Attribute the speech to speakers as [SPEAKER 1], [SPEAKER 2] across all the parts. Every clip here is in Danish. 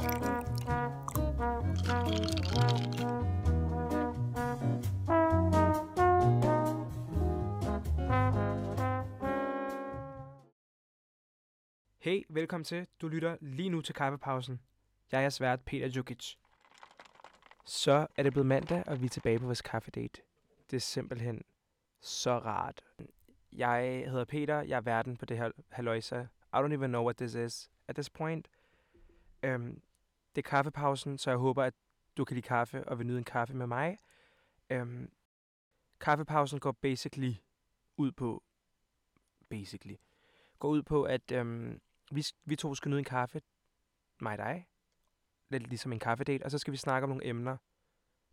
[SPEAKER 1] Hey, velkommen til. Du lytter lige nu til Kaffepausen. Jeg er svært Peter Jukic. Så er det blevet mandag, og vi er tilbage på vores kaffedate. Det er simpelthen så rart. Jeg hedder Peter, jeg er verden på det her haløjsa. I don't even know what this is at this point. Um, det er kaffepausen, så jeg håber, at du kan lide kaffe og vil nyde en kaffe med mig. Øhm, kaffepausen går basically ud på... Basically. Går ud på, at øhm, vi, vi to skal nyde en kaffe. Mig og dig. Lidt ligesom en kaffedate. Og så skal vi snakke om nogle emner.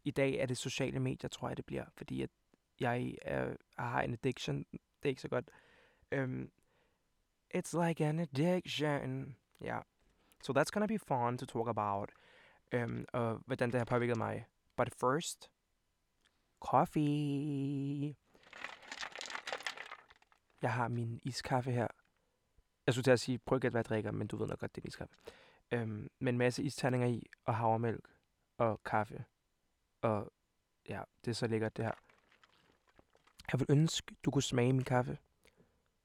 [SPEAKER 1] I dag er det sociale medier, tror jeg, det bliver. Fordi at jeg er, har en addiction. Det er ikke så godt. Um, it's like an addiction. Ja. So that's gonna be fun to talk about. Um, og hvordan det har påvirket mig. But first, coffee. Jeg har min iskaffe her. Jeg skulle til at sige, prøv ikke at være drikker, men du ved nok godt, det er iskaffe. Øhm, um, med en masse isterninger i, og havremælk, og kaffe. Og ja, det er så lækkert det her. Jeg vil ønske, du kunne smage min kaffe.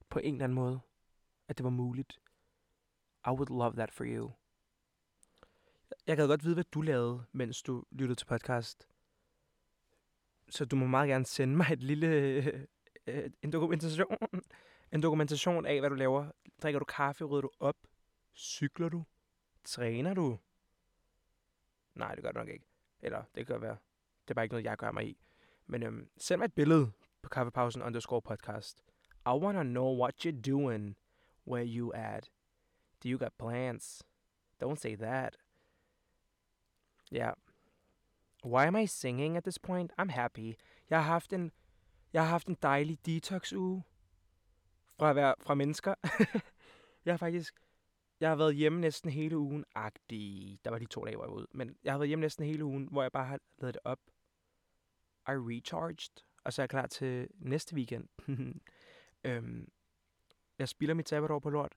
[SPEAKER 1] På en eller anden måde. At det var muligt. I would love that for you. Jeg kan godt vide, hvad du lavede, mens du lyttede til podcast. Så du må meget gerne sende mig et lille, øh, en dokumentation. En dokumentation af, hvad du laver. Drikker du kaffe? Rydder du op? Cykler du? Træner du? Nej, det gør du nok ikke. Eller, det kan være. Det er bare ikke noget, jeg gør mig i. Men øhm, send mig et billede på kaffepausen underscore podcast. I wanna know what you're doing. Where you at? Do you got plans? Don't say that. Yeah. Why am I singing at this point? I'm happy. Jeg har haft en, jeg har haft en dejlig detox-uge fra, at være, fra mennesker. jeg har faktisk, jeg har været hjemme næsten hele ugen. Agtig. Der var de to dage, hvor jeg var ude. Men jeg har været hjemme næsten hele ugen, hvor jeg bare har lavet det op. I recharged. Og så er jeg klar til næste weekend. øhm, jeg spiller mit sabbatår på lort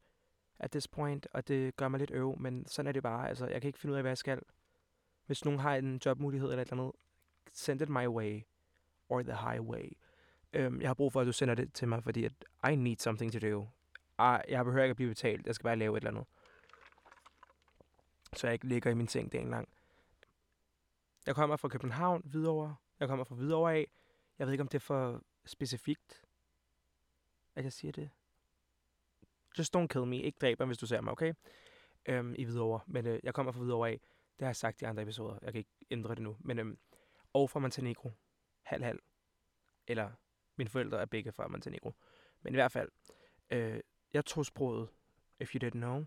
[SPEAKER 1] at this point, og det gør mig lidt øv, men sådan er det bare. Altså, jeg kan ikke finde ud af, hvad jeg skal. Hvis nogen har en jobmulighed eller et eller andet, send it my way, or the highway. Øhm, jeg har brug for, at du sender det til mig, fordi at I need something to do. I, jeg behøver ikke at blive betalt, jeg skal bare lave et eller andet. Så jeg ikke ligger i min seng dagen lang. Jeg kommer fra København, Hvidovre. Jeg kommer fra Hvidovre af. Jeg ved ikke, om det er for specifikt, at jeg siger det. Just don't kill me. Ikke dræb mig, hvis du ser mig, okay? Øhm, I Hvidovre. Men øh, jeg kommer fra Hvidovre af. Det har jeg sagt i andre episoder. Jeg kan ikke ændre det nu. Men, øhm, og fra Montenegro. Halv-halv. Eller mine forældre er begge fra Montenegro. Men i hvert fald. Øh, jeg tog sproget. If you didn't know.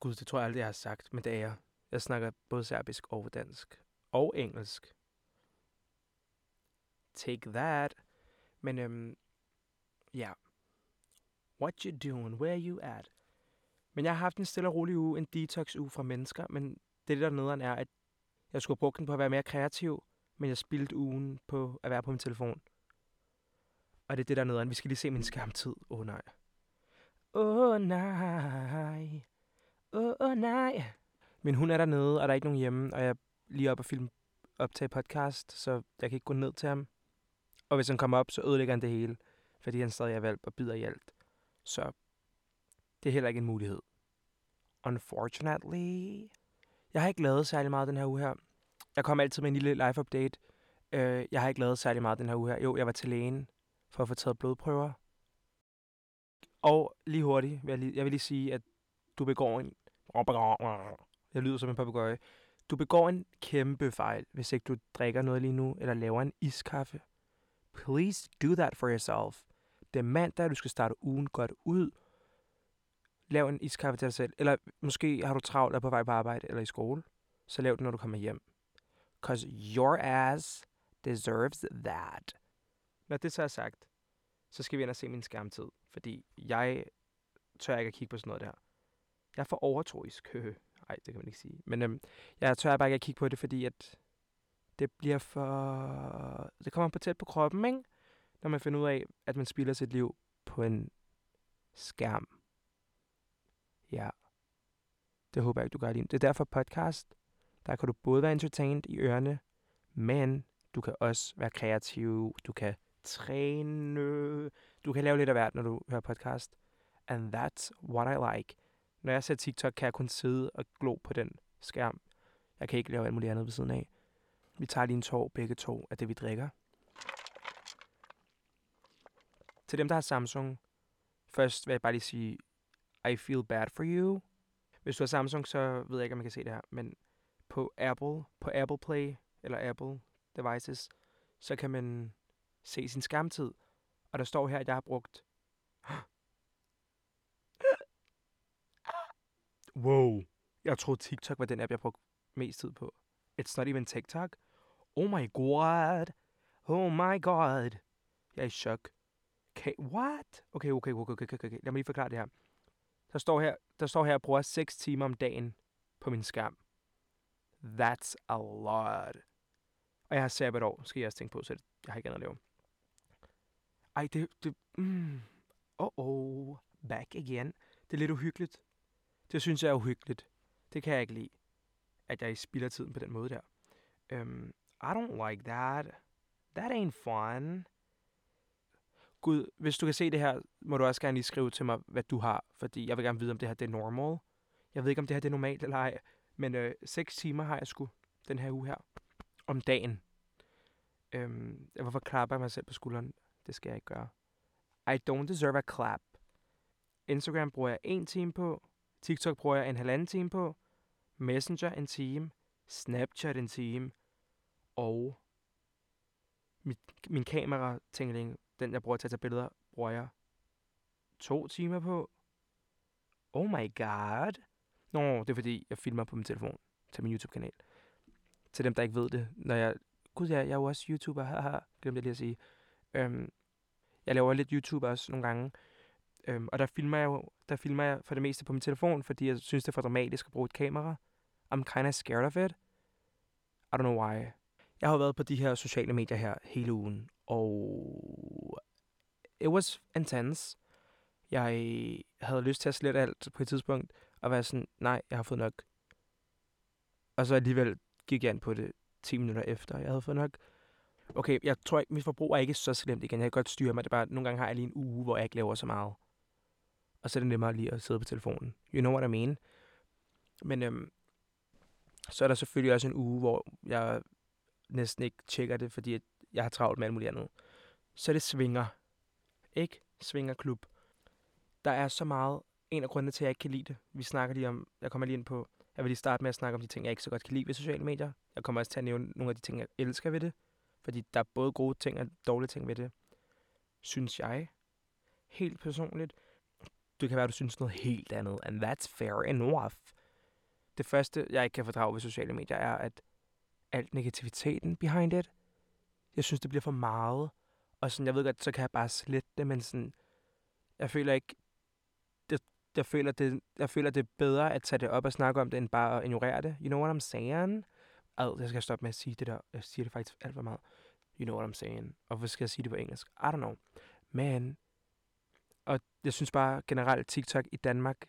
[SPEAKER 1] Gud, det tror jeg aldrig, jeg har sagt. Men det er jeg. Jeg snakker både serbisk og dansk. Og engelsk. Take that. Men øhm, ja. What you doing? Where you at? Men jeg har haft en stille og rolig uge, en detox-uge fra mennesker, men det der nederen er, at jeg skulle bruge den på at være mere kreativ, men jeg spildte ugen på at være på min telefon. Og det er det der nederen. Vi skal lige se min skærmtid. Åh oh, nej. Åh oh, nej. Åh oh, nej. Min hund er dernede, og der er ikke nogen hjemme, og jeg er lige oppe og film optage podcast, så jeg kan ikke gå ned til ham. Og hvis han kommer op, så ødelægger han det hele, fordi han stadig er valp og bider i alt. Så det er heller ikke en mulighed. Unfortunately. Jeg har ikke lavet særlig meget den her uge her. Jeg kommer altid med en lille live update. Uh, jeg har ikke lavet særlig meget den her uge her. Jo, jeg var til lægen for at få taget blodprøver. Og lige hurtigt, vil jeg, lige, jeg vil lige sige, at du begår en... Jeg lyder som en papegøje. Du begår en kæmpe fejl, hvis ikke du drikker noget lige nu, eller laver en iskaffe. Please do that for yourself. Det er mandag, du skal starte ugen godt ud. Lav en iskaffe til dig selv. Eller måske har du travlt og på vej på arbejde eller i skole. Så lav den, når du kommer hjem. Cause your ass deserves that. Når det så er sagt, så skal vi ind og se min skærmtid. Fordi jeg tør ikke at kigge på sådan noget der. Jeg er for overtroisk. Nej, det kan man ikke sige. Men øhm, jeg tør bare ikke at kigge på det, fordi at det bliver for... Det kommer på tæt på kroppen, ikke? Når man finder ud af, at man spilder sit liv på en skærm. Ja. Det håber jeg ikke, du gør din. Det er derfor podcast, der kan du både være entertained i ørerne, men du kan også være kreativ, du kan træne, du kan lave lidt af hvert, når du hører podcast. And that's what I like. Når jeg ser TikTok, kan jeg kun sidde og glo på den skærm. Jeg kan ikke lave alt muligt andet ved siden af. Vi tager lige en tår, begge to, af det, vi drikker. Til dem, der har Samsung, først vil jeg bare lige sige, I feel bad for you. Hvis du har Samsung, så ved jeg ikke, om man kan se det her, men på Apple, på Apple Play, eller Apple devices, så kan man se sin skærmtid. Og der står her, at jeg har brugt... Wow. Jeg troede TikTok var den app, jeg brugte mest tid på. It's not even TikTok. Oh my god. Oh my god. Jeg er i chok. Okay, what? Okay, okay, okay, okay, okay, okay. Lad mig lige forklare det her. Der står her, der står her, at jeg bruger 6 timer om dagen på min skærm. That's a lot. Og jeg har sabbatår, skal jeg også tænke på, så jeg har ikke andet at lave. Ej, det, det, mm, oh oh, back again. Det er lidt uhyggeligt. Det synes jeg er uhyggeligt. Det kan jeg ikke lide, at jeg spilder tiden på den måde der. Um, I don't like that. That ain't fun. Gud, hvis du kan se det her, må du også gerne lige skrive til mig, hvad du har. Fordi jeg vil gerne vide, om det her det er normal. Jeg ved ikke, om det her det er normalt eller ej. Men øh, 6 timer har jeg sgu den her uge her. Om dagen. Øhm, hvorfor klapper jeg mig selv på skulderen? Det skal jeg ikke gøre. I don't deserve a clap. Instagram bruger jeg en time på. TikTok bruger jeg en halvanden time på. Messenger en time. Snapchat en time. Og mit, min kamera tingling, den jeg bruger til at tage billeder, bruger jeg to timer på. Oh my god. Nå, det er fordi, jeg filmer på min telefon til min YouTube-kanal. Til dem, der ikke ved det. Når jeg... Gud, jeg, jeg er jo også YouTuber. Haha, glemte jeg lige at sige. Øhm, jeg laver lidt YouTube også nogle gange. Øhm, og der filmer jeg jo der filmer jeg for det meste på min telefon, fordi jeg synes, det er for dramatisk at bruge et kamera. I'm kind of scared of it. I don't know why. Jeg har været på de her sociale medier her hele ugen, og it was intense. Jeg havde lyst til at slette alt på et tidspunkt, og være sådan, nej, jeg har fået nok. Og så alligevel gik jeg ind på det 10 minutter efter, jeg havde fået nok. Okay, jeg tror ikke, mit forbrug er ikke så slemt igen. Jeg kan godt styre mig. Det er bare, nogle gange har jeg lige en uge, hvor jeg ikke laver så meget. Og så er det nemmere lige at sidde på telefonen. You know what I mean? Men øhm, så er der selvfølgelig også en uge, hvor jeg næsten ikke tjekker det, fordi jeg har travlt med alt muligt andet. Så det svinger. Ikke? Svingerklub. Der er så meget. En af grundene til, at jeg ikke kan lide det. Vi snakker lige om, jeg kommer lige ind på, jeg vil lige starte med at snakke om de ting, jeg ikke så godt kan lide ved sociale medier. Jeg kommer også til at nævne nogle af de ting, jeg elsker ved det. Fordi der er både gode ting og dårlige ting ved det. Synes jeg. Helt personligt. Det kan være, at du synes noget helt andet. And that's fair enough. Det første, jeg ikke kan fordrage ved sociale medier, er, at alt negativiteten behind it, jeg synes, det bliver for meget. Og sådan, jeg ved godt, så kan jeg bare slette det, men sådan, jeg føler ikke, det, jeg, føler, det, jeg føler, det er bedre at tage det op og snakke om det, end bare at ignorere det. You know what I'm saying? Ad, jeg skal stoppe med at sige det der. Jeg siger det faktisk alt for meget. You know what I'm saying. Og hvorfor skal jeg sige det på engelsk? I don't know. Men, og jeg synes bare generelt, TikTok i Danmark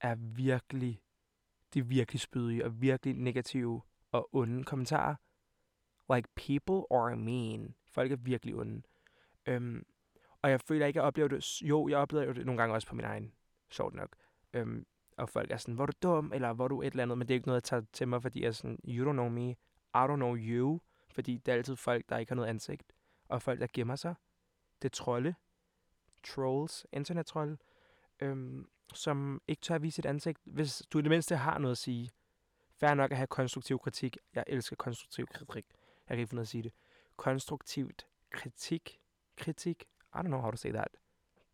[SPEAKER 1] er virkelig, de er virkelig spydige og virkelig negative og onde kommentarer. Like, people are mean. Folk er virkelig onde. Øhm, og jeg føler ikke, at jeg oplever det. Jo, jeg oplever det nogle gange også på min egen. Sjovt nok. Øhm, og folk er sådan, hvor du dum, eller hvor du et eller andet, men det er ikke noget, jeg tager til mig, fordi jeg er sådan, you don't know me, I don't know you, fordi det er altid folk, der ikke har noget ansigt, og folk, der gemmer sig. Det er trolde, trolls, internettrolde, øhm, som ikke tør at vise et ansigt. Hvis du i det mindste har noget at sige, Færre nok at have konstruktiv kritik. Jeg elsker konstruktiv kritik. Jeg kan ikke finde at sige det. Konstruktivt kritik, kritik, I don't know how to say that.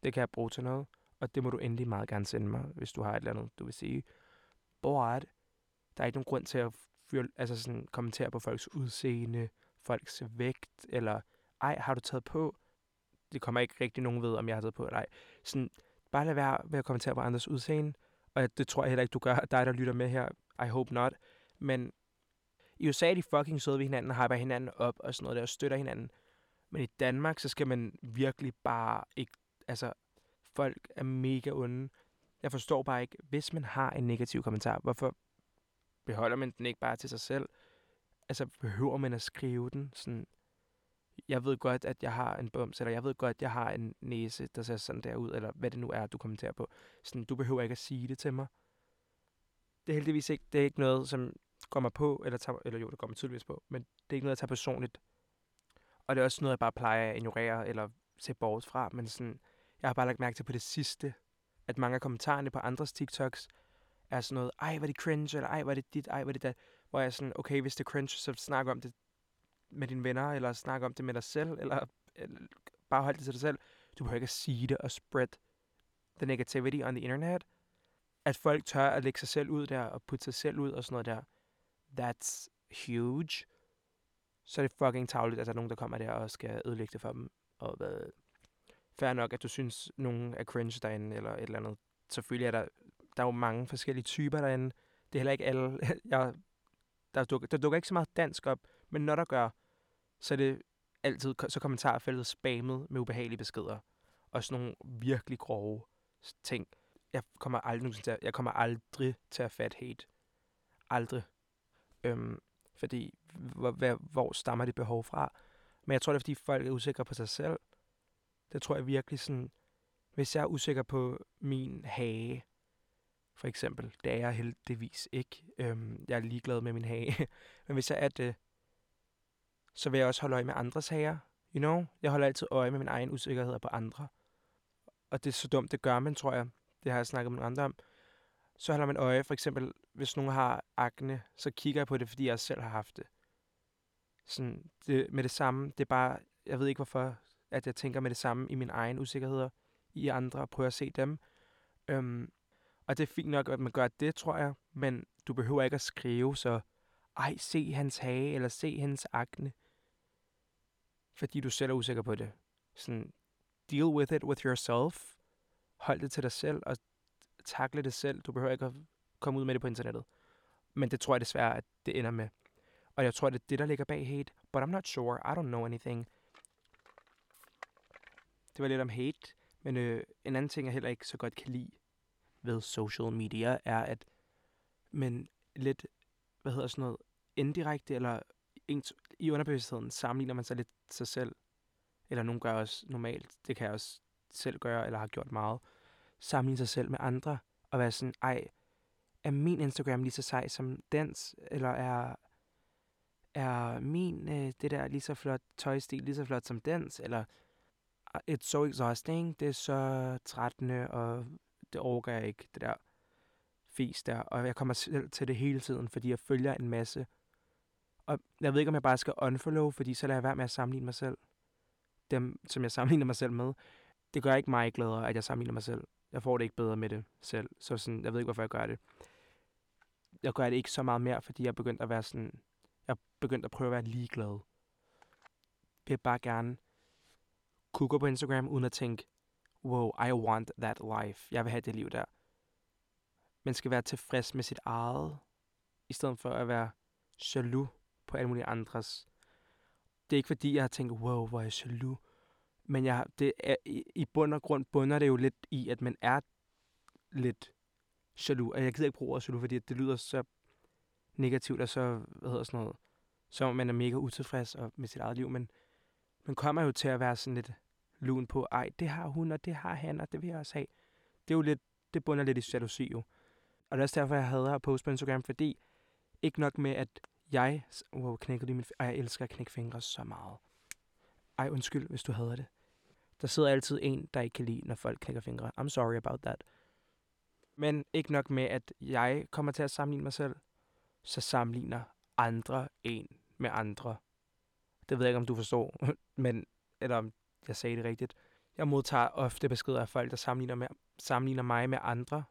[SPEAKER 1] Det kan jeg bruge til noget og det må du endelig meget gerne sende mig, hvis du har et eller andet, du vil sige. But, der er ikke nogen grund til at fyr, altså sådan, kommentere på folks udseende, folks vægt, eller ej, har du taget på? Det kommer ikke rigtig nogen ved, om jeg har taget på eller ej. Sådan, bare lad være med at kommentere på andres udseende, og det tror jeg heller ikke, du gør, dig der lytter med her. I hope not. Men i USA er de fucking søde ved hinanden, hyper hinanden op og sådan noget der, og støtter hinanden. Men i Danmark, så skal man virkelig bare ikke, altså folk er mega onde. Jeg forstår bare ikke, hvis man har en negativ kommentar, hvorfor beholder man den ikke bare til sig selv? Altså, behøver man at skrive den? Sådan, jeg ved godt, at jeg har en bums, eller jeg ved godt, at jeg har en næse, der ser sådan der ud, eller hvad det nu er, du kommenterer på. Sådan, du behøver ikke at sige det til mig. Det er heldigvis ikke, det er ikke noget, som går mig på, eller, tager, eller jo, det går mig tydeligvis på, men det er ikke noget, jeg tager personligt. Og det er også noget, jeg bare plejer at ignorere, eller se bort fra, men sådan, jeg har bare lagt mærke til på det sidste, at mange af kommentarerne på andres TikToks er sådan noget, ej, var det cringe, eller ej, var det dit, ej, var det dat, hvor jeg er sådan, okay, hvis det er cringe, så snak om det med dine venner, eller snak om det med dig selv, eller, eller bare hold det til dig selv. Du behøver ikke at sige det og spread the negativity on the internet. At folk tør at lægge sig selv ud der, og putte sig selv ud og sådan noget der, that's huge. Så er det fucking tavligt, at der er nogen, der kommer der og skal ødelægge det for dem. Og hvad, fair nok, at du synes, nogen er cringe derinde, eller et eller andet. Selvfølgelig er der, der er jo mange forskellige typer derinde. Det er heller ikke alle. Jeg, der, dukker, der dukker ikke så meget dansk op, men når der gør, så er det altid så kommentarfeltet spammet med ubehagelige beskeder. Og sådan nogle virkelig grove ting. Jeg kommer aldrig, jeg kommer aldrig til at fat hate. Aldrig. Øhm, fordi, hvor, hvor stammer det behov fra? Men jeg tror, det er, fordi folk er usikre på sig selv. Det tror jeg virkelig sådan, hvis jeg er usikker på min hage, for eksempel, det er jeg heldigvis ikke. Øhm, jeg er ligeglad med min hage. Men hvis jeg er det, så vil jeg også holde øje med andres hager. You know? Jeg holder altid øje med min egen usikkerhed på andre. Og det er så dumt, det gør man, tror jeg. Det har jeg snakket med andre om. Så holder man øje, for eksempel, hvis nogen har akne, så kigger jeg på det, fordi jeg selv har haft det. Sådan, det, med det samme, det er bare, jeg ved ikke hvorfor, at jeg tænker med det samme i min egen usikkerheder i andre, og prøver at se dem. Øhm, og det er fint nok, at man gør det, tror jeg, men du behøver ikke at skrive så, ej, se hans hage, eller se hendes akne, fordi du selv er usikker på det. Sådan, deal with it with yourself. Hold det til dig selv, og takle det selv. Du behøver ikke at komme ud med det på internettet. Men det tror jeg desværre, at det ender med. Og jeg tror, det er det, der ligger bag hate. But I'm not sure. I don't know anything. Det var lidt om hate. Men øh, en anden ting, jeg heller ikke så godt kan lide ved social media, er at men lidt, hvad hedder sådan noget, indirekte eller i underbevidstheden sammenligner man sig lidt sig selv. Eller nogen gør også normalt, det kan jeg også selv gøre, eller har gjort meget. Sammenligne sig selv med andre, og være sådan, ej, er min Instagram lige så sej som dens? Eller er, er min, øh, det der lige så flot tøjstil, lige så flot som dens? Eller it's so exhausting, det er så trættende, og det overgår jeg ikke, det der fis der. Og jeg kommer selv til det hele tiden, fordi jeg følger en masse. Og jeg ved ikke, om jeg bare skal unfollow, fordi så lader jeg være med at sammenligne mig selv. Dem, som jeg sammenligner mig selv med. Det gør ikke mig gladere, at jeg sammenligner mig selv. Jeg får det ikke bedre med det selv. Så sådan, jeg ved ikke, hvorfor jeg gør det. Jeg gør det ikke så meget mere, fordi jeg er begyndt at være sådan... Jeg er begyndt at prøve at være ligeglad. Jeg vil bare gerne kunne gå på Instagram, uden at tænke, wow, I want that life. Jeg vil have det liv der. Man skal være tilfreds med sit eget, i stedet for at være jaloux på alle mulige andres. Det er ikke fordi, jeg har tænkt, wow, hvor er jeg jaloux. Men jeg, det er, i, bund og grund bunder det jo lidt i, at man er lidt jaloux. Og jeg gider ikke bruge ordet jaloux, fordi det lyder så negativt og så, hvad hedder sådan noget, så man er mega utilfreds og med sit eget liv. Men man kommer jo til at være sådan lidt lun på, ej, det har hun, og det har han, og det vil jeg også have. Det er jo lidt, det bunder lidt i jalousi jo. Og det er også derfor, jeg hader at poste på Instagram, fordi ikke nok med, at jeg... Wow, knækker lige min... og jeg elsker at knække fingre så meget. Ej, undskyld, hvis du hader det. Der sidder altid en, der ikke kan lide, når folk knækker fingre. I'm sorry about that. Men ikke nok med, at jeg kommer til at sammenligne mig selv, så sammenligner andre en med andre. Det ved jeg ikke, om du forstår, men, eller om jeg sagde det rigtigt. Jeg modtager ofte beskeder af folk, der sammenligner, med, sammenligner mig med andre.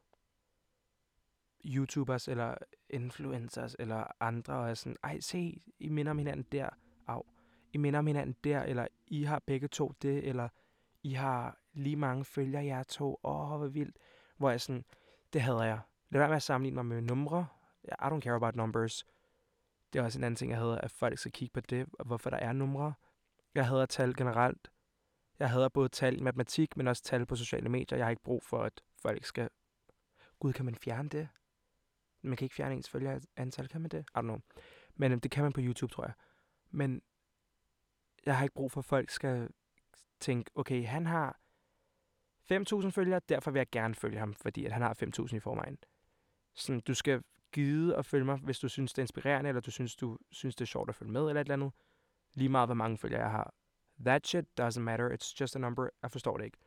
[SPEAKER 1] YouTubers eller influencers eller andre, og er sådan, ej se, I minder om hinanden der, af. I minder om hinanden der, eller I har begge to det, eller i har lige mange følgere, jeg to, åh, oh, hvor vildt. Hvor jeg sådan, det havde jeg. Lad være med at sammenligne mig med numre. I don't care about numbers. Det er også en anden ting, jeg hedder, at folk skal kigge på det, og hvorfor der er numre. Jeg hader tal generelt. Jeg hader både tal i matematik, men også tal på sociale medier. Jeg har ikke brug for, at folk skal Gud, kan man fjerne det? Man kan ikke fjerne ens følgerantal, kan man det? I don't know. Men øhm, det kan man på YouTube, tror jeg. Men jeg har ikke brug for, at folk skal tænke, okay, han har 5.000 følgere, derfor vil jeg gerne følge ham, fordi at han har 5.000 i forvejen. Sådan, du skal gide at følge mig, hvis du synes, det er inspirerende, eller du synes, du synes, det er sjovt at følge med, eller et eller andet. Lige meget, hvor mange følgere jeg har. That shit doesn't matter. It's just a number. Jeg forstår det ikke.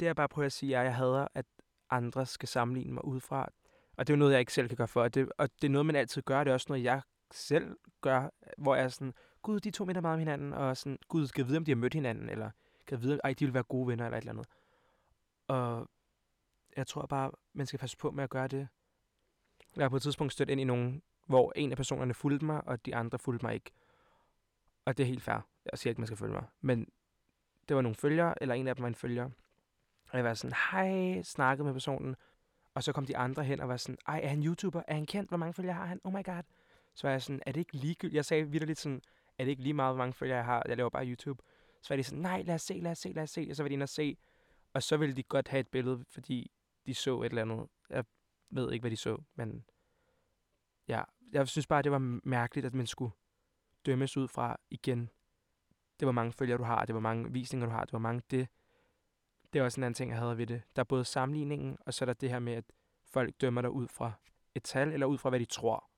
[SPEAKER 1] Det jeg bare prøver at sige er, at jeg hader, at andre skal sammenligne mig udefra. Og det er jo noget, jeg ikke selv kan gøre for. Og det, og det er noget, man altid gør. Det er også noget, jeg selv gør, hvor jeg er sådan, gud, de to minder meget om hinanden, og sådan, gud, skal vide, om de har mødt hinanden, eller kan vide, at de vil være gode venner, eller et eller andet. Og jeg tror bare, man skal passe på med at gøre det. Jeg har på et tidspunkt stødt ind i nogen, hvor en af personerne fulgte mig, og de andre fulgte mig ikke. Og det er helt fair. Jeg siger ikke, man skal følge mig. Men det var nogle følgere, eller en af dem var en følger. Og jeg var sådan, hej, snakkede med personen. Og så kom de andre hen og var sådan, ej, er han YouTuber? Er han kendt? Hvor mange følgere har han? Oh my god. Så var jeg sådan, er det ikke ligegyldigt? Jeg sagde vidderligt sådan, er det ikke lige meget, hvor mange følgere jeg har? Jeg laver bare YouTube. Så var de sådan, nej, lad os se, lad os se, lad os se. Og så var de inde og se. Og så ville de godt have et billede, fordi de så et eller andet. Jeg ved ikke, hvad de så, men ja, jeg synes bare, det var mærkeligt, at man skulle dømmes ud fra igen. Det var mange følgere, du har, det var mange visninger, du har, det var mange det. Det er også en anden ting, jeg havde ved det. Der er både sammenligningen, og så er der det her med, at folk dømmer dig ud fra et tal, eller ud fra, hvad de tror.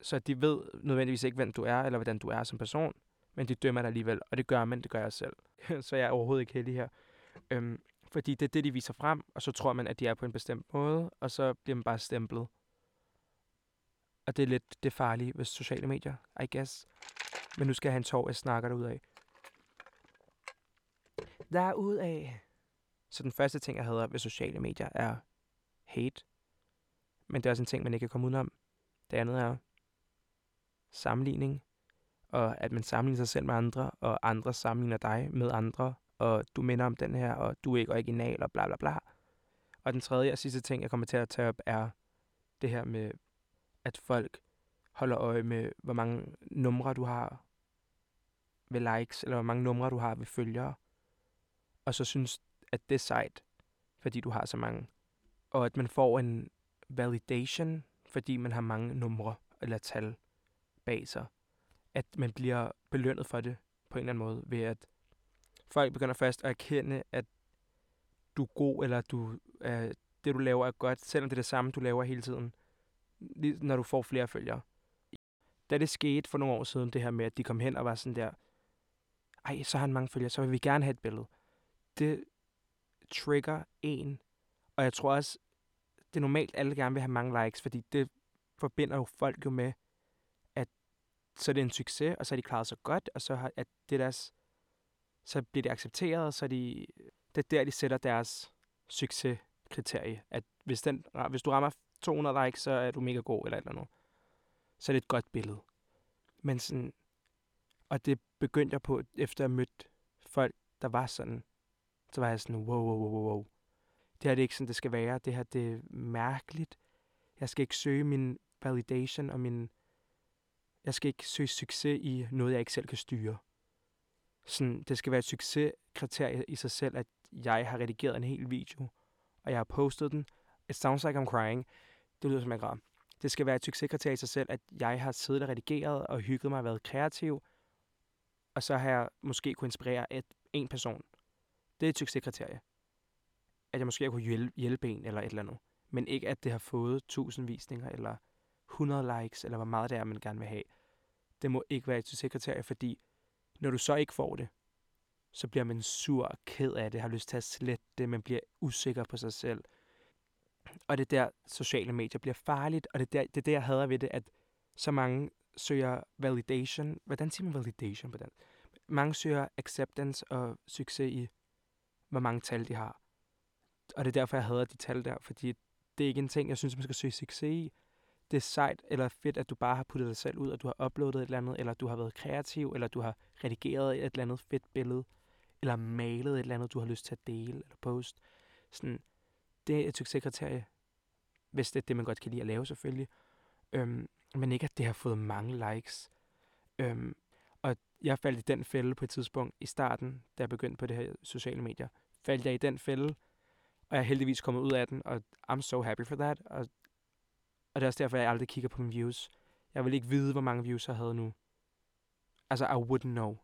[SPEAKER 1] Så de ved nødvendigvis ikke, hvem du er, eller hvordan du er som person, men de dømmer dig alligevel, og det gør man, det gør jeg selv. så jeg er overhovedet ikke heldig her. Øhm, fordi det er det, de viser frem, og så tror man, at de er på en bestemt måde, og så bliver man bare stemplet. Og det er lidt det farlige ved sociale medier, I guess. Men nu skal han have jeg snakker derudad. Derudad. Så den første ting, jeg hader ved sociale medier, er hate. Men det er også en ting, man ikke kan komme udenom. Det andet er sammenligning. Og at man sammenligner sig selv med andre, og andre sammenligner dig med andre, og du minder om den her, og du er ikke original, og bla bla bla. Og den tredje og sidste ting, jeg kommer til at tage op, er det her med, at folk holder øje med, hvor mange numre du har ved likes, eller hvor mange numre du har ved følgere. Og så synes, at det er sejt, fordi du har så mange. Og at man får en validation, fordi man har mange numre eller tal bag sig. At man bliver belønnet for det på en eller anden måde, ved at folk begynder først at erkende, at du er god, eller du, er, det, du laver, er godt, selvom det er det samme, du laver hele tiden, når du får flere følgere. Da det skete for nogle år siden, det her med, at de kom hen og var sådan der, ej, så har han mange følgere, så vil vi gerne have et billede. Det trigger en, og jeg tror også, det er normalt, alle gerne vil have mange likes, fordi det forbinder jo folk jo med, så er det en succes, og så har de klaret sig godt, og så har, at det deres så bliver de accepteret, og så er de, det er der, de sætter deres succeskriterie. At hvis, den, hvis du rammer 200 likes, så er du mega god, eller eller andet. Så er det et godt billede. Men sådan, og det begyndte jeg på, efter jeg mødte folk, der var sådan, så var jeg sådan, wow, wow, wow, wow. Det her det er ikke sådan, det skal være. Det her det er mærkeligt. Jeg skal ikke søge min validation og min... Jeg skal ikke søge succes i noget, jeg ikke selv kan styre sådan, det skal være et succeskriterie i sig selv, at jeg har redigeret en hel video, og jeg har postet den. It sounds like I'm crying. Det lyder som jeg græder. Det skal være et succeskriterie i sig selv, at jeg har siddet og redigeret og hygget mig og været kreativ, og så har jeg måske kunne inspirere et, en person. Det er et succeskriterie. At jeg måske har kunne hjælpe, hjælpe en eller et eller andet. Men ikke at det har fået 1000 visninger, eller 100 likes, eller hvor meget det er, man gerne vil have. Det må ikke være et succeskriterie, fordi når du så ikke får det, så bliver man sur og ked af det, har lyst til at slette det, man bliver usikker på sig selv. Og det er der, sociale medier bliver farligt, og det er der, det er der jeg hader ved det, at så mange søger validation. Hvordan siger man validation på den? Mange søger acceptance og succes i, hvor mange tal de har. Og det er derfor, jeg hader de tal der, fordi det er ikke en ting, jeg synes, man skal søge succes i det er sejt eller fedt, at du bare har puttet dig selv ud, at du har uploadet et eller andet, eller du har været kreativ, eller du har redigeret et eller andet fedt billede, eller malet et eller andet, du har lyst til at dele eller post. Sådan, det er et succeskriterie, hvis det er det, man godt kan lide at lave selvfølgelig. Øhm, men ikke, at det har fået mange likes. Øhm, og jeg faldt i den fælde på et tidspunkt i starten, da jeg begyndte på det her sociale medier. Faldt jeg i den fælde, Og jeg er heldigvis kommet ud af den, og I'm so happy for that. Og, og det er også derfor, jeg aldrig kigger på mine views. Jeg vil ikke vide, hvor mange views jeg havde nu. Altså, I wouldn't know.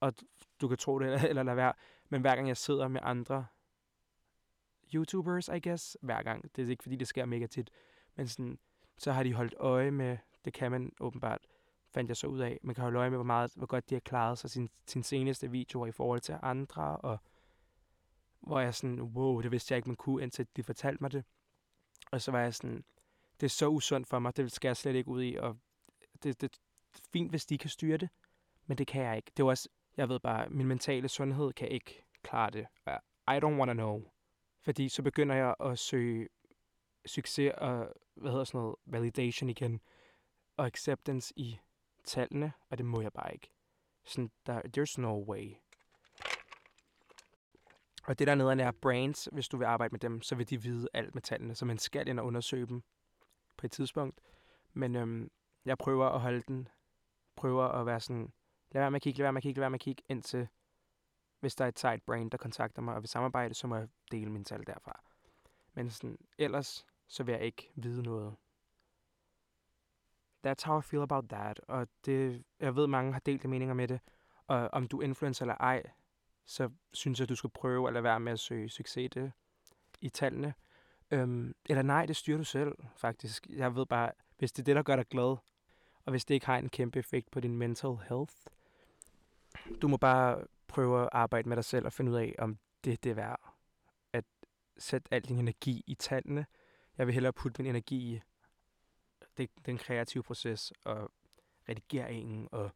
[SPEAKER 1] Og du kan tro det, eller, eller lade være. Men hver gang jeg sidder med andre YouTubers, I guess, hver gang. Det er ikke, fordi det sker mega tit. Men sådan, så har de holdt øje med, det kan man åbenbart, fandt jeg så ud af. Man kan holde øje med, hvor, meget, hvor godt de har klaret sig sin, sin seneste videoer i forhold til andre, og hvor jeg sådan, wow, det vidste jeg ikke, man kunne, indtil de fortalte mig det. Og så var jeg sådan, det er så usundt for mig, det skal jeg slet ikke ud i, og det, det er fint, hvis de kan styre det, men det kan jeg ikke. Det er også, jeg ved bare, min mentale sundhed kan ikke klare det. I don't wanna know. Fordi så begynder jeg at søge succes og, hvad hedder sådan noget, validation igen, og acceptance i tallene, og det må jeg bare ikke. Sådan, der, there's no way. Og det der nede er brains, hvis du vil arbejde med dem, så vil de vide alt med tallene, så man skal ind og undersøge dem på et tidspunkt. Men øhm, jeg prøver at holde den, prøver at være sådan, lad være med at kigge, lad være med at kigge, lad være med at kigge, indtil hvis der er et sejt brand, der kontakter mig og vil samarbejde, så må jeg dele min tal derfra. Men sådan, ellers, så vil jeg ikke vide noget. That's how I feel about that. Og det, jeg ved, mange har delte meninger med det. Og om du er influencer eller ej, så synes jeg, du skal prøve at lade være med at søge succes det, i tallene. Øhm, eller nej, det styrer du selv, faktisk. Jeg ved bare, hvis det er det, der gør dig glad, og hvis det ikke har en kæmpe effekt på din mental health, du må bare prøve at arbejde med dig selv og finde ud af, om det, det er værd at sætte al din energi i tallene. Jeg vil hellere putte min energi i det, den kreative proces og redigeringen. Og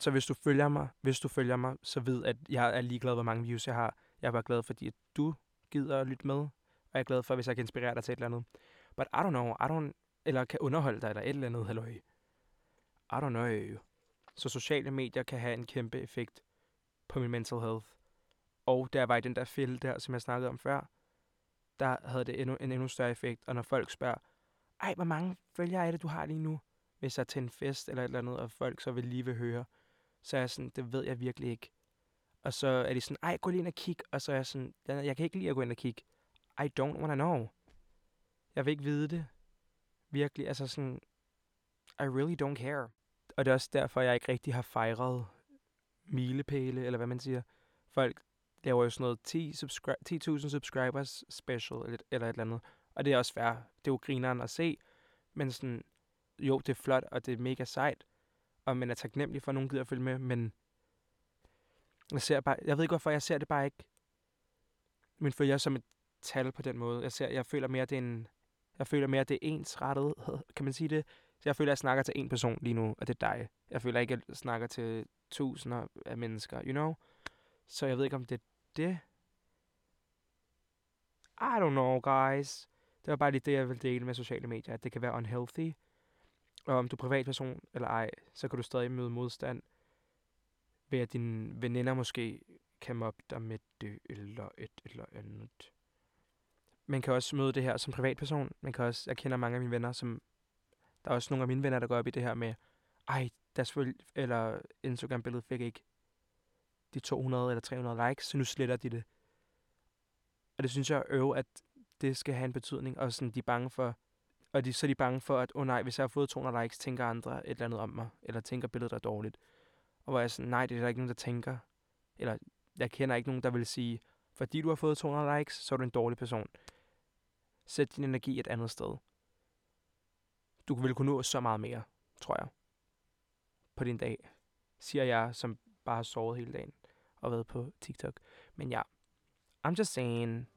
[SPEAKER 1] så hvis du følger mig, hvis du følger mig, så ved at jeg er ligeglad, hvor mange views jeg har. Jeg er bare glad, fordi at du gider at lytte med, jeg er glad for, hvis jeg kan inspirere dig til et eller andet. But I don't know, I don't, eller kan underholde dig, eller et eller andet, halløj. I don't know. Så sociale medier kan have en kæmpe effekt på min mental health. Og der var i den der fælde der, som jeg snakkede om før, der havde det endnu, en endnu større effekt. Og når folk spørger, ej, hvor mange følgere er det, du har lige nu? Hvis jeg er til en fest eller et eller andet, og folk så vil lige vil høre, så er jeg sådan, det ved jeg virkelig ikke. Og så er de sådan, ej, gå lige ind og kig. Og så er jeg sådan, jeg kan ikke lige at gå ind og kigge. I don't wanna know. Jeg vil ikke vide det. Virkelig, altså sådan, I really don't care. Og det er også derfor, jeg ikke rigtig har fejret milepæle, eller hvad man siger. Folk laver jo sådan noget 10 subscri- 10.000 subscribers special, eller, eller et eller andet. Og det er også fair. Det er jo grineren at se. Men sådan, jo, det er flot, og det er mega sejt. Og man er taknemmelig for, at nogen gider at følge med, men jeg, ser bare, jeg ved ikke, hvorfor jeg ser det bare ikke. Men følger som et tal på den måde. Jeg, ser, jeg føler mere, det er en, jeg føler mere, det er ensrettet, kan man sige det? Så jeg føler, at jeg snakker til en person lige nu, og det er dig. Jeg føler ikke, at jeg snakker til tusinder af mennesker, you know? Så jeg ved ikke, om det er det. I don't know, guys. Det var bare lige det, jeg vil dele med sociale medier, at det kan være unhealthy. Og om du er privatperson eller ej, så kan du stadig møde modstand ved, at dine veninder måske kan mobbe dig med det eller et eller andet. Man kan også møde det her som privatperson. Man kan også, jeg kender mange af mine venner, som der er også nogle af mine venner, der går op i det her med, ej, deres følge, eller Instagram-billede fik ikke de 200 eller 300 likes, så nu sletter de det. Og det synes jeg er øve, at det skal have en betydning, og sådan, de er bange for, og de, så er de bange for, at, åh oh nej, hvis jeg har fået 200 likes, tænker andre et eller andet om mig, eller tænker billedet er dårligt. Og hvor jeg sådan, nej, det er der ikke nogen, der tænker. Eller jeg kender ikke nogen, der vil sige, fordi du har fået 200 likes, så er du en dårlig person. Sæt din energi et andet sted. Du vil kunne nå så meget mere, tror jeg, på din dag, siger jeg, som bare har sovet hele dagen og været på TikTok. Men ja, I'm just saying.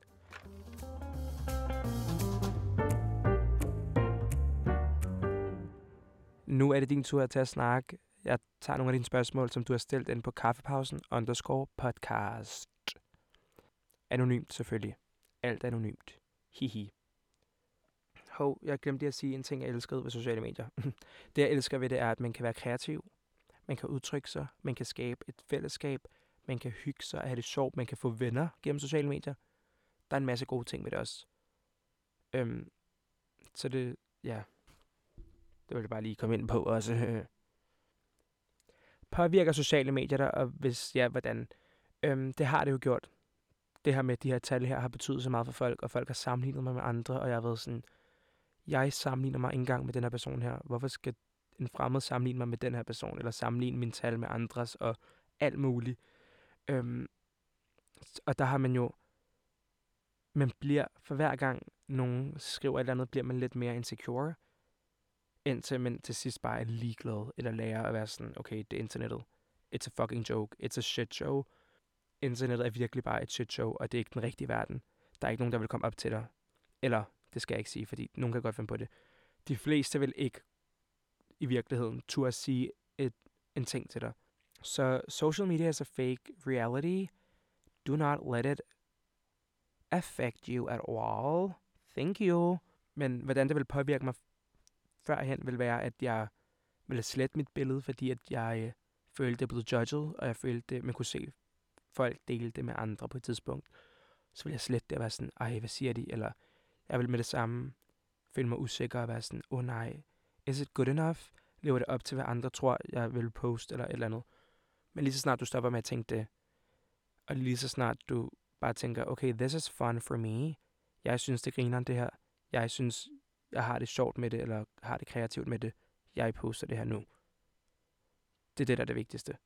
[SPEAKER 1] Nu er det din tur til at snakke. Jeg tager nogle af dine spørgsmål, som du har stillet ind på kaffepausen underscore podcast. Anonymt selvfølgelig. Alt anonymt. Hihi. Hov, jeg glemte at sige en ting, jeg elskede ved sociale medier. det, jeg elsker ved det, er, at man kan være kreativ. Man kan udtrykke sig. Man kan skabe et fællesskab. Man kan hygge sig og have det sjovt. Man kan få venner gennem sociale medier. Der er en masse gode ting ved det også. Øhm, så det, ja, det vil jeg bare lige komme ind på også. Påvirker sociale medier dig, og hvis ja, hvordan? Øhm, det har det jo gjort. det her med, de her tal her har betydet så meget for folk, og folk har sammenlignet mig med andre, og jeg har været sådan, jeg sammenligner mig ikke engang med den her person her. Hvorfor skal en fremmed sammenligne mig med den her person, eller sammenligne min tal med andres, og alt muligt. Øhm, og der har man jo, man bliver, for hver gang nogen skriver et eller andet, bliver man lidt mere insecure, indtil man til sidst bare er ligeglad, eller lærer at være sådan, okay, det er internettet. It's a fucking joke. It's a shit show. Internettet er virkelig bare et shit show, og det er ikke den rigtige verden. Der er ikke nogen, der vil komme op til dig. Eller, det skal jeg ikke sige, fordi nogen kan godt finde på det. De fleste vil ikke i virkeligheden turde sige et, en ting til dig. Så social media is a fake reality. Do not let it affect you at all. Thank you. Men hvordan det vil påvirke mig førhen, vil være, at jeg ville slette mit billede, fordi at jeg øh, følte, det blev judged, og jeg følte, at man kunne se folk dele det med andre på et tidspunkt. Så ville jeg slette det og være sådan, ej, hvad siger de? Eller jeg vil med det samme føle mig usikker og være sådan, åh oh, nej, is it good enough? Lever det op til, hvad andre tror, jeg vil poste eller et eller andet? Men lige så snart du stopper med at tænke det, og lige så snart du bare tænker, okay, this is fun for me. Jeg synes, det griner det her. Jeg synes, jeg har det sjovt med det, eller har det kreativt med det. Jeg poster det her nu. Det er det, der er det vigtigste.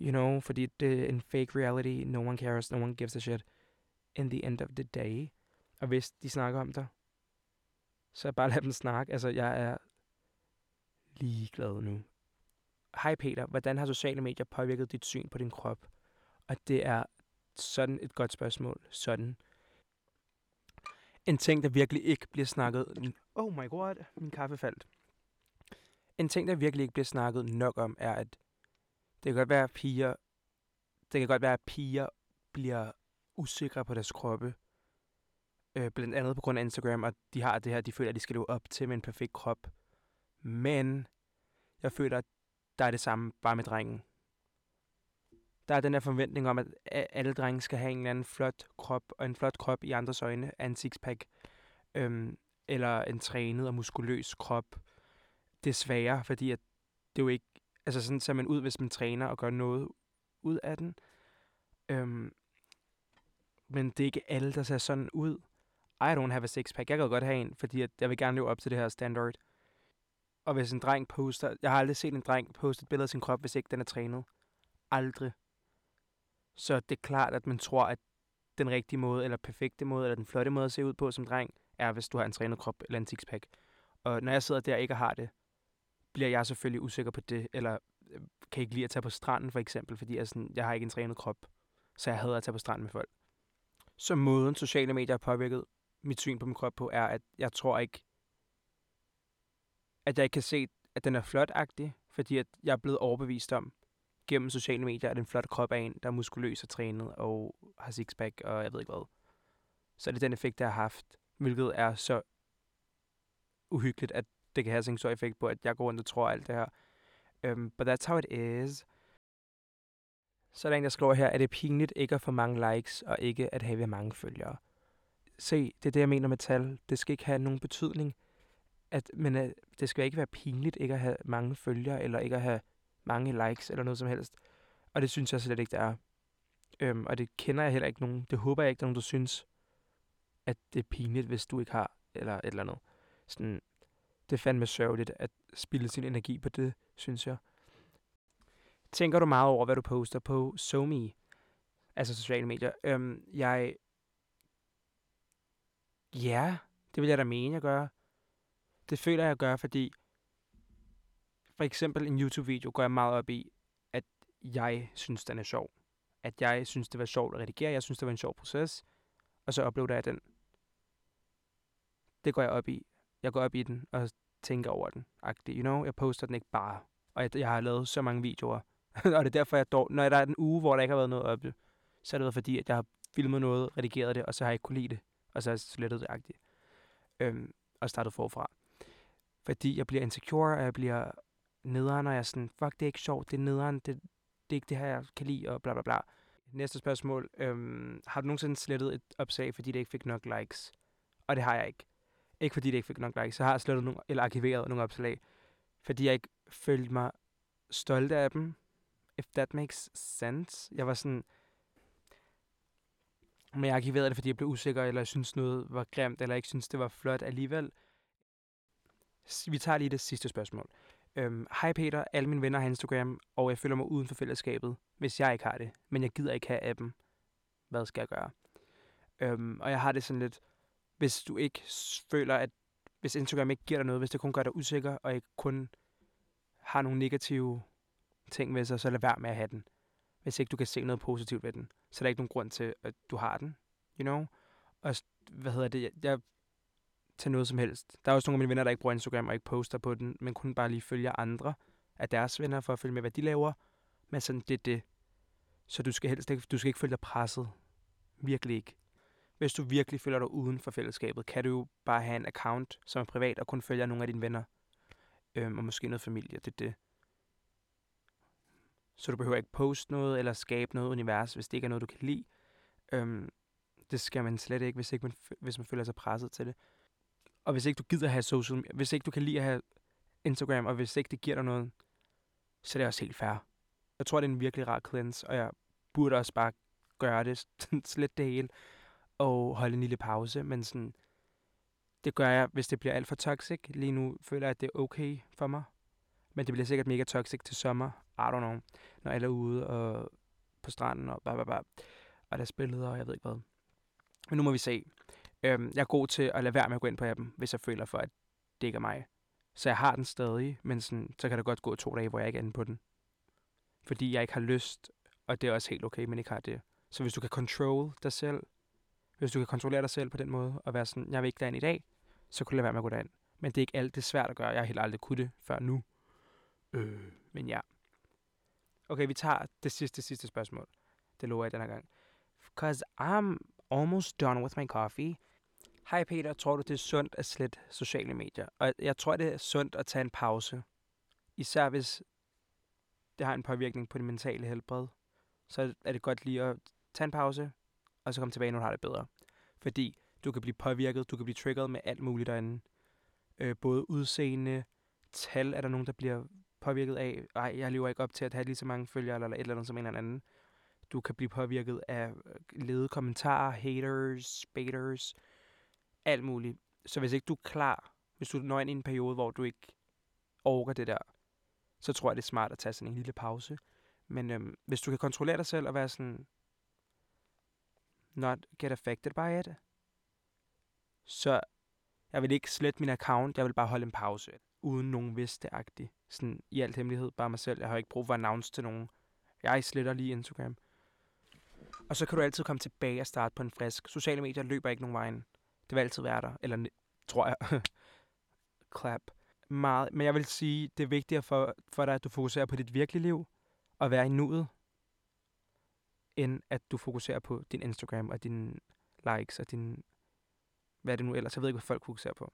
[SPEAKER 1] You know, fordi det er en fake reality. No one cares. No one gives a shit. In the end of the day. Og hvis de snakker om dig, så bare lad dem snakke. Altså, jeg er ligeglad nu. Hej Peter, hvordan har sociale medier påvirket dit syn på din krop? Og det er sådan et godt spørgsmål. Sådan. En ting, der virkelig ikke bliver snakket... Oh my god, min kaffe faldt. En ting, der virkelig ikke bliver snakket nok om, er, at det kan godt være, at piger... Det kan godt være, at piger bliver usikre på deres kroppe. Øh, blandt andet på grund af Instagram, og de har det her, de føler, at de skal leve op til med en perfekt krop. Men jeg føler, at der er det samme bare med drengen. Der er den her forventning om, at alle drenge skal have en eller anden flot krop, og en flot krop i andres øjne er en sixpack. Øhm, eller en trænet og muskuløs krop. Det sværere, fordi at det er jo ikke... Altså sådan ser man ud, hvis man træner og gør noget ud af den. Øhm, men det er ikke alle, der ser sådan ud. I don't have a sixpack. Jeg kan godt have en, fordi at jeg vil gerne leve op til det her standard. Og hvis en dreng poster... Jeg har aldrig set en dreng poste et billede af sin krop, hvis ikke den er trænet. Aldrig. Så det er klart, at man tror, at den rigtige måde, eller perfekte måde, eller den flotte måde at se ud på som dreng, er, hvis du har en trænet krop eller en sixpack. Og når jeg sidder der og ikke har det, bliver jeg selvfølgelig usikker på det, eller øh, kan ikke lide at tage på stranden for eksempel, fordi jeg, sådan, jeg har ikke en trænet krop, så jeg hader at tage på stranden med folk. Så måden sociale medier har påvirket mit syn på min krop på, er, at jeg tror ikke, at jeg ikke kan se, at den er flot-agtig, fordi at jeg er blevet overbevist om, gennem sociale medier, at en flot krop er en, der er muskuløs og trænet og har sixpack og jeg ved ikke hvad. Så er det den effekt, der har haft, hvilket er så uhyggeligt, at det kan have sådan en stor effekt på, at jeg går rundt og tror alt det her. Um, but that's how it is. Så er der en, der skriver her, at det er pinligt ikke at få mange likes, og ikke at have mange følgere. Se, det er det, jeg mener med tal. Det skal ikke have nogen betydning at, men at det skal ikke være pinligt ikke at have mange følgere, eller ikke at have mange likes, eller noget som helst. Og det synes jeg slet ikke, det er. Øhm, og det kender jeg heller ikke nogen. Det håber jeg ikke, der er nogen, der synes, at det er pinligt, hvis du ikke har, eller et eller andet. Sådan, det er fandme sørgeligt at spille sin energi på det, synes jeg. Tænker du meget over, hvad du poster på SoMe, altså sociale medier? Øhm, jeg... Ja, det vil jeg da mene, jeg gør. Det føler jeg, jeg gør, fordi for eksempel en YouTube-video går jeg meget op i, at jeg synes, den er sjov. At jeg synes, det var sjovt at redigere. Jeg synes, det var en sjov proces. Og så uploader jeg den. Det går jeg op i. Jeg går op i den og tænker over den. Agtig, You know, jeg poster den ikke bare. Og jeg, jeg har lavet så mange videoer. og det er derfor, jeg dår, når der er en uge, hvor der ikke har været noget oppe, så er det været fordi, at jeg har filmet noget, redigeret det, og så har jeg ikke kunne lide det. Og så har jeg slettet det agtigt. Øhm, og startet forfra. Fordi jeg bliver insecure, og jeg bliver nederen, og jeg er sådan, fuck, det er ikke sjovt, det er nederen, det, det er ikke det her, jeg kan lide, og bla bla bla. Næste spørgsmål. Øhm, har du nogensinde slettet et opslag, fordi det ikke fik nok likes? Og det har jeg ikke. Ikke fordi det ikke fik nok likes. Så har jeg slettet nogle, eller arkiveret nogle opslag, fordi jeg ikke følte mig stolt af dem. If that makes sense. Jeg var sådan... Men jeg arkiverede det, fordi jeg blev usikker, eller jeg synes noget var grimt, eller ikke synes det var flot alligevel. Vi tager lige det sidste spørgsmål. Øhm, Hej Peter, alle mine venner har Instagram, og jeg føler mig uden for fællesskabet, hvis jeg ikke har det. Men jeg gider ikke have appen. Hvad skal jeg gøre? Øhm, og jeg har det sådan lidt, hvis du ikke føler, at hvis Instagram ikke giver dig noget, hvis det kun gør dig usikker, og ikke kun har nogle negative ting ved sig, så lad være med at have den. Hvis ikke du kan se noget positivt ved den, så der er ikke nogen grund til, at du har den, you know? Og hvad hedder det, jeg, jeg til noget som helst. Der er også nogle af mine venner, der ikke bruger Instagram og ikke poster på den, men kun bare lige følger andre af deres venner for at følge med, hvad de laver. Men sådan, det er det. Så du skal helst ikke, du skal ikke følge dig presset. Virkelig ikke. Hvis du virkelig føler dig uden for fællesskabet, kan du jo bare have en account, som er privat, og kun følger nogle af dine venner. Øhm, og måske noget familie, det er det. Så du behøver ikke poste noget, eller skabe noget univers, hvis det ikke er noget, du kan lide. Øhm, det skal man slet ikke, hvis, ikke man, hvis man føler sig presset til det. Og hvis ikke du gider have social hvis ikke du kan lide at have Instagram, og hvis ikke det giver dig noget, så er det også helt fair. Jeg tror, det er en virkelig rar cleanse, og jeg burde også bare gøre det, slet det hele, og holde en lille pause, men sådan, det gør jeg, hvis det bliver alt for toxic. Lige nu føler jeg, at det er okay for mig. Men det bliver sikkert mega toxic til sommer. I don't know. Når alle er ude og på stranden og bare, bare, bare, Og der er billeder, og jeg ved ikke hvad. Men nu må vi se. Øhm, jeg er god til at lade være med at gå ind på appen, hvis jeg føler for, at det ikke er mig. Så jeg har den stadig, men sådan, så kan der godt gå to dage, hvor jeg ikke er inde på den. Fordi jeg ikke har lyst, og det er også helt okay, men ikke har det. Så hvis du kan control dig selv, hvis du kan kontrollere dig selv på den måde, og være sådan, jeg vil ikke derind i dag, så kunne du lade være med at gå derind. Men det er ikke alt, det er svært at gøre. Jeg har helt aldrig kunne det før nu. Øh, men ja. Okay, vi tager det sidste, sidste spørgsmål. Det lover jeg den her gang. Because I'm almost done with my coffee. Hej Peter, tror du det er sundt at slette sociale medier? Og jeg tror det er sundt at tage en pause. Især hvis det har en påvirkning på det mentale helbred. Så er det godt lige at tage en pause, og så komme tilbage, når du har det bedre. Fordi du kan blive påvirket, du kan blive triggeret med alt muligt derinde. Øh, både udseende, tal er der nogen, der bliver påvirket af. nej, jeg lever ikke op til at have lige så mange følgere, eller et eller andet som en eller anden. Du kan blive påvirket af øh, lede kommentarer, haters, baiters, alt muligt. Så hvis ikke du er klar, hvis du når ind i en periode, hvor du ikke overgår det der, så tror jeg, det er smart at tage sådan en lille pause. Men øhm, hvis du kan kontrollere dig selv og være sådan, not get affected by it, så jeg vil ikke slette min account, jeg vil bare holde en pause, uden nogen vidste agtigt. Sådan i alt hemmelighed, bare mig selv. Jeg har ikke brug for at announce til nogen. Jeg sletter lige Instagram. Og så kan du altid komme tilbage og starte på en frisk. Sociale medier løber ikke nogen vejen. Det vil altid være der. Eller tror jeg. Clap. Meget. Men jeg vil sige, det er vigtigere for, for dig, at du fokuserer på dit virkelige liv. Og være i nuet. End at du fokuserer på din Instagram og dine likes og din... Hvad er det nu ellers? Jeg ved ikke, hvad folk fokuserer på.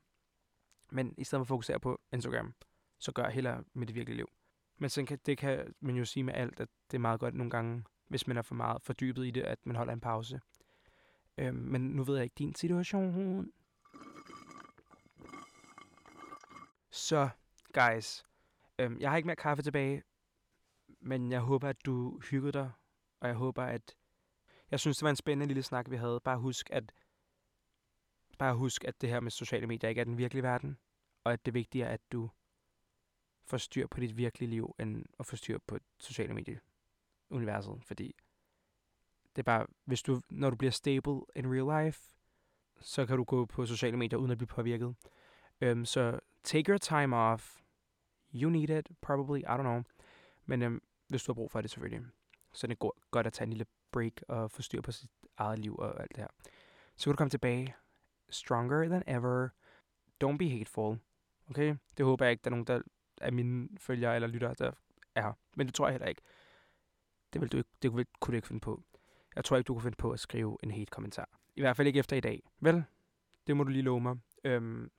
[SPEAKER 1] Men i stedet for at fokusere på Instagram, så gør jeg heller med det virkelige liv. Men sådan kan, det kan man jo sige med alt, at det er meget godt nogle gange, hvis man er for meget fordybet i det, at man holder en pause. Øhm, men nu ved jeg ikke din situation. Så, guys. Øhm, jeg har ikke mere kaffe tilbage, men jeg håber, at du hyggede dig, og jeg håber, at... Jeg synes, det var en spændende lille snak, vi havde. Bare husk, at bare husk, at det her med sociale medier ikke er den virkelige verden, og at det vigtige er, at du får styr på dit virkelige liv, end at få styr på sociale medier universet, fordi det er bare, hvis du, når du bliver stable in real life, så kan du gå på sociale medier uden at blive påvirket. Um, så take your time off. You need it, probably, I don't know. Men um, hvis du har brug for det selvfølgelig, så det er det godt at tage en lille break og få styr på sit eget liv og alt det her. Så kan du komme tilbage stronger than ever. Don't be hateful. Okay? Det håber jeg ikke, der er nogen, der er mine følgere eller lyttere, der er her. Men det tror jeg heller ikke. Det, vil du ikke, det kunne du ikke finde på. Jeg tror ikke, du kunne finde på at skrive en helt kommentar. I hvert fald ikke efter i dag. Vel? Det må du lige love mig. Øhm,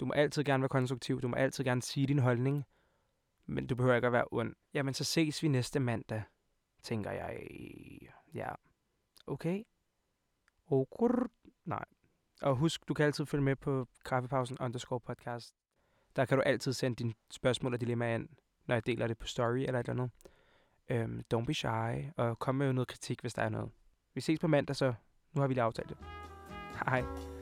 [SPEAKER 1] du må altid gerne være konstruktiv. Du må altid gerne sige din holdning. Men du behøver ikke at være ond. Jamen, så ses vi næste mandag, tænker jeg. Ja. Okay? Okay. Nej. Og husk, du kan altid følge med på kaffepausen underscore podcast. Der kan du altid sende dine spørgsmål og dilemmaer ind, når jeg deler det på story eller et eller andet. Øhm, don't be shy, og kom med noget kritik, hvis der er noget. Vi ses på mandag, så nu har vi lige aftalt det. Hej.